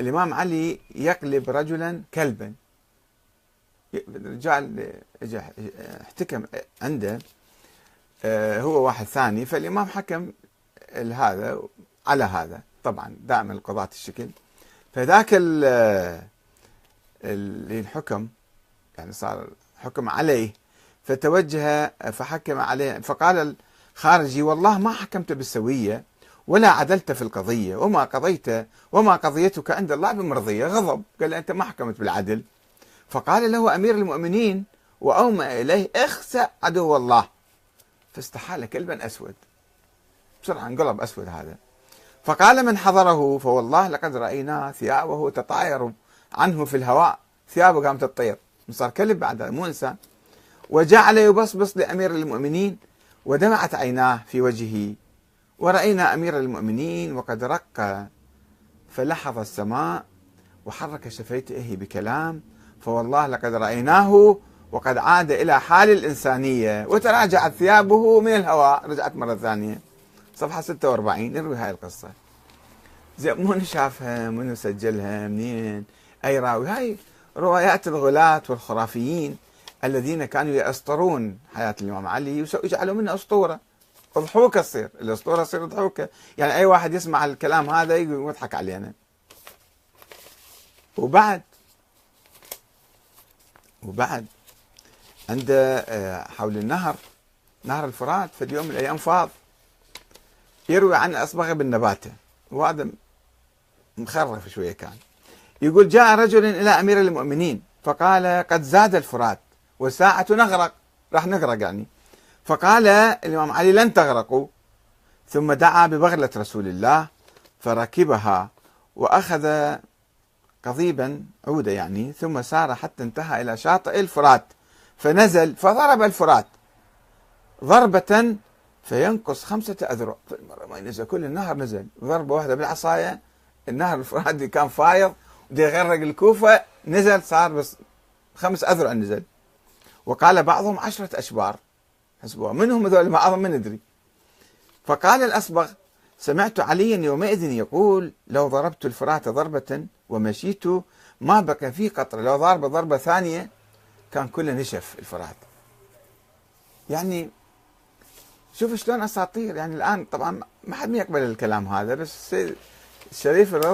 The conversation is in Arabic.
الإمام علي يقلب رجلا كلبا. رجال احتكم عنده آه، هو واحد ثاني فالإمام حكم هذا على هذا. طبعا دائما القضاة الشكل. فذاك اللي الحكم يعني صار حكم عليه فتوجه فحكم عليه فقال الخارجي والله ما حكمت بالسوية. ولا عدلت في القضية وما قضيت وما قضيتك عند الله بمرضية غضب. قال أنت ما حكمت بالعدل. فقال له أمير المؤمنين وأومأ إليه اخسأ عدو الله. فاستحال كلبا أسود. بسرعة انقلب أسود هذا. فقال من حضره فوالله لقد رأينا ثيابه تطاير عنه في الهواء. ثيابه قامت تطير. صار كلب بعد مو إنسان وجعل يبصبص لأمير المؤمنين ودمعت عيناه في وجهه. ورأينا أمير المؤمنين وقد رق فلحظ السماء وحرك شفيته بكلام فوالله لقد رأيناه وقد عاد إلى حال الإنسانية وتراجعت ثيابه من الهواء رجعت مرة ثانية. صفحة 46 نروي هاي القصة. زين من شافها من سجلها منين؟ أي راوي؟ هاي روايات الغلاة والخرافيين الذين كانوا يأسطرون حياة الإمام علي ويجعلوا منها أسطورة. اضحوكة تصير الأسطورة تصير اضحوكة يعني أي واحد يسمع الكلام هذا يضحك علينا. وبعد وبعد عنده آه، حول النهر نهر الفرات في يوم من الأيام فاض يروي عن أصبغ بن نباتة. وهذا مخرف شوية كان. يقول جاء رجل إلى أمير المؤمنين فقال قد زاد الفرات والساعة نغرق. راح نغرق يعني. فقال الإمام علي لن تغرقوا. ثم دعا ببغلة رسول الله فركبها وأخذ قضيبا عودة يعني ثم سار حتى انتهى إلى شاطئ الفرات فنزل فضرب الفرات ضربة فينقص خمسة أذرع. المرة ما ينزل كل النهر نزل. ضربة واحدة بالعصاية النهر الفرات كان فايض بده يغرق الكوفة نزل صار بس خمس أذرع نزل. وقال بعضهم عشرة أشبار. حسبوها منهم هذول بعضهم ما ندري فقال الأصبغ سمعت عليا يومئذ يقول لو ضربت الفرات ضربة ومشيت ما بقى فيه قطرة لو ضرب ضربة ثانية كان كله نشف الفرات. يعني شوف شلون أساطير. يعني الآن طبعا ما حد يقبل الكلام هذا بس الشريف